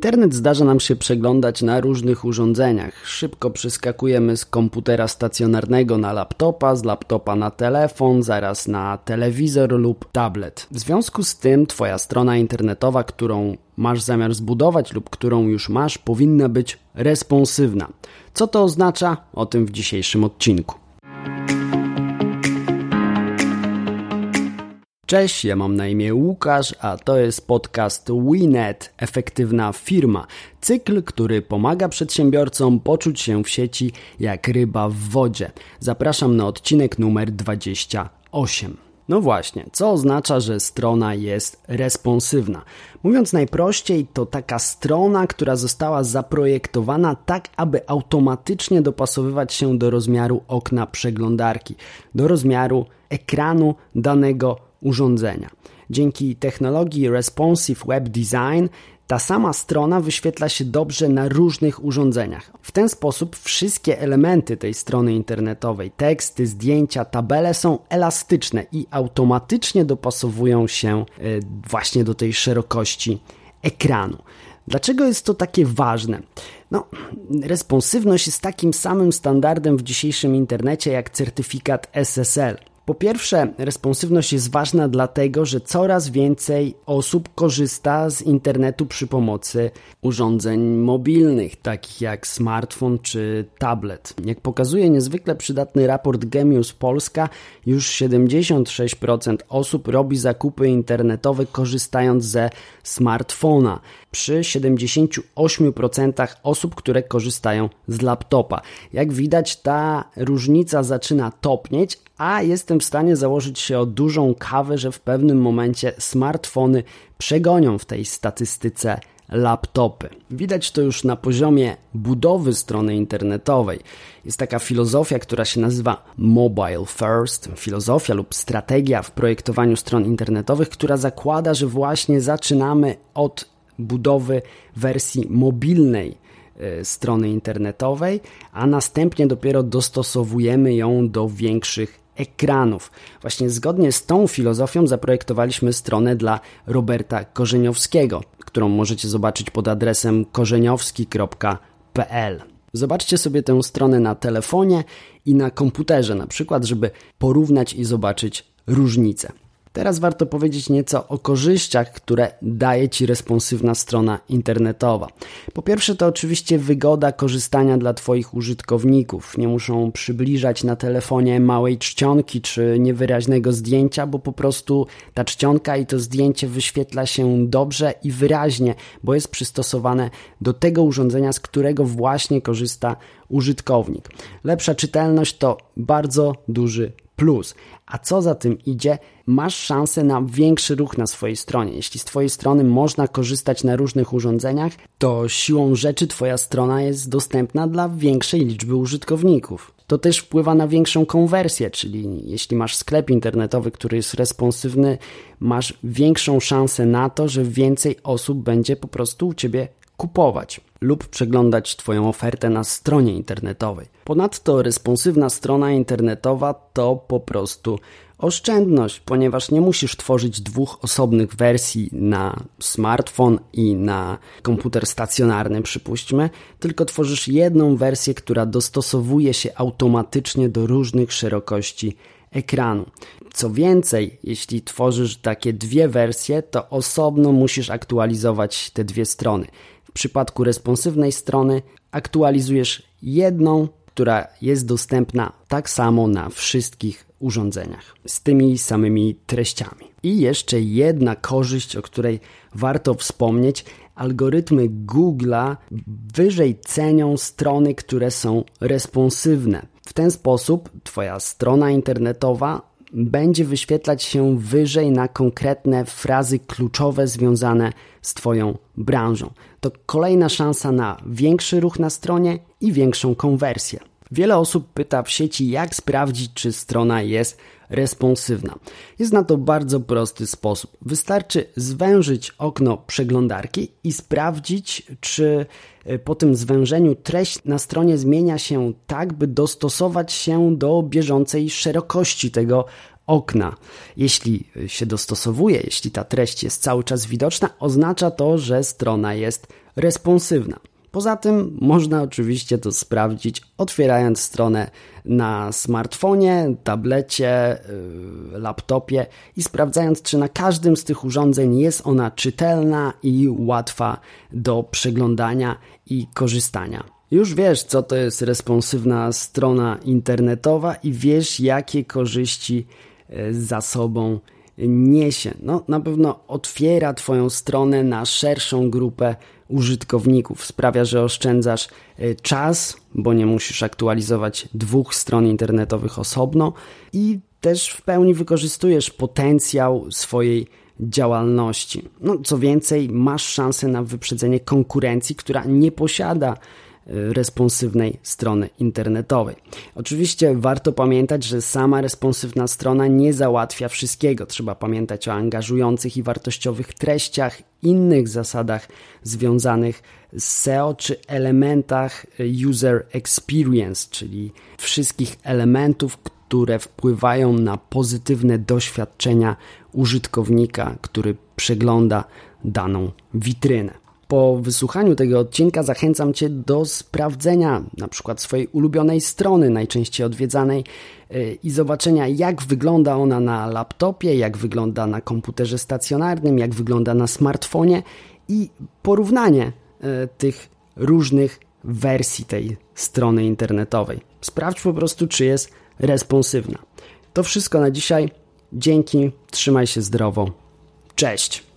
Internet zdarza nam się przeglądać na różnych urządzeniach. Szybko przeskakujemy z komputera stacjonarnego na laptopa, z laptopa na telefon, zaraz na telewizor lub tablet. W związku z tym Twoja strona internetowa, którą masz zamiar zbudować lub którą już masz, powinna być responsywna. Co to oznacza? O tym w dzisiejszym odcinku. Cześć, ja mam na imię Łukasz, a to jest podcast WeNet Efektywna Firma. Cykl, który pomaga przedsiębiorcom poczuć się w sieci jak ryba w wodzie. Zapraszam na odcinek numer 28. No właśnie, co oznacza, że strona jest responsywna? Mówiąc najprościej, to taka strona, która została zaprojektowana tak, aby automatycznie dopasowywać się do rozmiaru okna przeglądarki, do rozmiaru ekranu danego urządzenia. Dzięki technologii Responsive Web Design ta sama strona wyświetla się dobrze na różnych urządzeniach. W ten sposób wszystkie elementy tej strony internetowej, teksty, zdjęcia, tabele są elastyczne i automatycznie dopasowują się e, właśnie do tej szerokości ekranu. Dlaczego jest to takie ważne? No, responsywność jest takim samym standardem w dzisiejszym internecie jak certyfikat SSL. Po pierwsze, responsywność jest ważna dlatego, że coraz więcej osób korzysta z internetu przy pomocy urządzeń mobilnych, takich jak smartfon czy tablet. Jak pokazuje niezwykle przydatny raport Gemius Polska, już 76% osób robi zakupy internetowe korzystając ze smartfona, przy 78% osób, które korzystają z laptopa. Jak widać, ta różnica zaczyna topnieć, a jestem w stanie założyć się o dużą kawę, że w pewnym momencie smartfony przegonią w tej statystyce laptopy. Widać to już na poziomie budowy strony internetowej. Jest taka filozofia, która się nazywa Mobile First, filozofia lub strategia w projektowaniu stron internetowych, która zakłada, że właśnie zaczynamy od budowy wersji mobilnej e, strony internetowej, a następnie dopiero dostosowujemy ją do większych ekranów. Właśnie zgodnie z tą filozofią zaprojektowaliśmy stronę dla Roberta Korzeniowskiego, którą możecie zobaczyć pod adresem korzeniowski.pl. Zobaczcie sobie tę stronę na telefonie i na komputerze, na przykład, żeby porównać i zobaczyć różnice. Teraz warto powiedzieć nieco o korzyściach, które daje Ci responsywna strona internetowa. Po pierwsze, to oczywiście wygoda korzystania dla Twoich użytkowników. Nie muszą przybliżać na telefonie małej czcionki czy niewyraźnego zdjęcia, bo po prostu ta czcionka i to zdjęcie wyświetla się dobrze i wyraźnie, bo jest przystosowane do tego urządzenia, z którego właśnie korzysta użytkownik. Lepsza czytelność to bardzo duży plus. A co za tym idzie, masz szansę na większy ruch na swojej stronie. Jeśli z Twojej strony można korzystać na różnych urządzeniach, to siłą rzeczy Twoja strona jest dostępna dla większej liczby użytkowników. To też wpływa na większą konwersję, czyli jeśli masz sklep internetowy, który jest responsywny, masz większą szansę na to, że więcej osób będzie po prostu u Ciebie kupować lub przeglądać Twoją ofertę na stronie internetowej. Ponadto responsywna strona internetowa to po prostu oszczędność, ponieważ nie musisz tworzyć dwóch osobnych wersji na smartfon i na komputer stacjonarny, przypuśćmy, tylko tworzysz jedną wersję, która dostosowuje się automatycznie do różnych szerokości ekranu. Co więcej, jeśli tworzysz takie dwie wersje, to osobno musisz aktualizować te dwie strony. W przypadku responsywnej strony aktualizujesz jedną, która jest dostępna tak samo na wszystkich urządzeniach z tymi samymi treściami. I jeszcze jedna korzyść, o której warto wspomnieć. Algorytmy Google'a wyżej cenią strony, które są responsywne. W ten sposób Twoja strona internetowa będzie wyświetlać się wyżej na konkretne frazy kluczowe związane z Twoją branżą. To kolejna szansa na większy ruch na stronie i większą konwersję. Wiele osób pyta w sieci, jak sprawdzić, czy strona jest responsywna. Jest na to bardzo prosty sposób. Wystarczy zwężyć okno przeglądarki i sprawdzić, czy e, po tym zwężeniu treść na stronie zmienia się tak, by dostosować się do bieżącej szerokości tego okna. Jeśli się dostosowuje, jeśli ta treść jest cały czas widoczna, oznacza to, że strona jest responsywna. Poza tym można oczywiście to sprawdzić otwierając stronę na smartfonie, tablecie, yy, laptopie i sprawdzając, czy na każdym z tych urządzeń jest ona czytelna i łatwa do przeglądania i korzystania. Już wiesz, co to jest responsywna strona internetowa i wiesz, jakie korzyści yy, za sobą niesie. No, na pewno otwiera Twoją stronę na szerszą grupę użytkowników. Sprawia, że oszczędzasz e, czas, bo nie musisz aktualizować dwóch stron internetowych osobno i też w pełni wykorzystujesz potencjał swojej działalności. No, co więcej, masz szansę na wyprzedzenie konkurencji, która nie posiada responsywnej strony internetowej. Oczywiście warto pamiętać, że sama responsywna strona nie załatwia wszystkiego. Trzeba pamiętać o angażujących i wartościowych treściach, innych zasadach związanych z SEO czy elementach user experience, czyli wszystkich elementów, które wpływają na pozytywne doświadczenia użytkownika, który przegląda daną witrynę. Po wysłuchaniu tego odcinka zachęcam Cię do sprawdzenia na przykład swojej ulubionej strony, najczęściej odwiedzanej y, i zobaczenia jak wygląda ona na laptopie, jak wygląda na komputerze stacjonarnym, jak wygląda na smartfonie i porównanie y, tych różnych wersji tej strony internetowej. Sprawdź po prostu, czy jest responsywna. To wszystko na dzisiaj. Dzięki, trzymaj się zdrowo. Cześć!